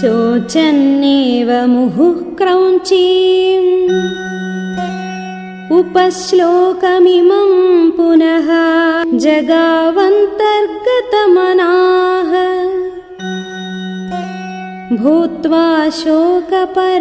शोचन्नेव मुहुः क्रौञ्चीम् उपश्लोकमिमम् पुनः जगावन्तर्गतमनाः। भूत्वा शोकपरायणः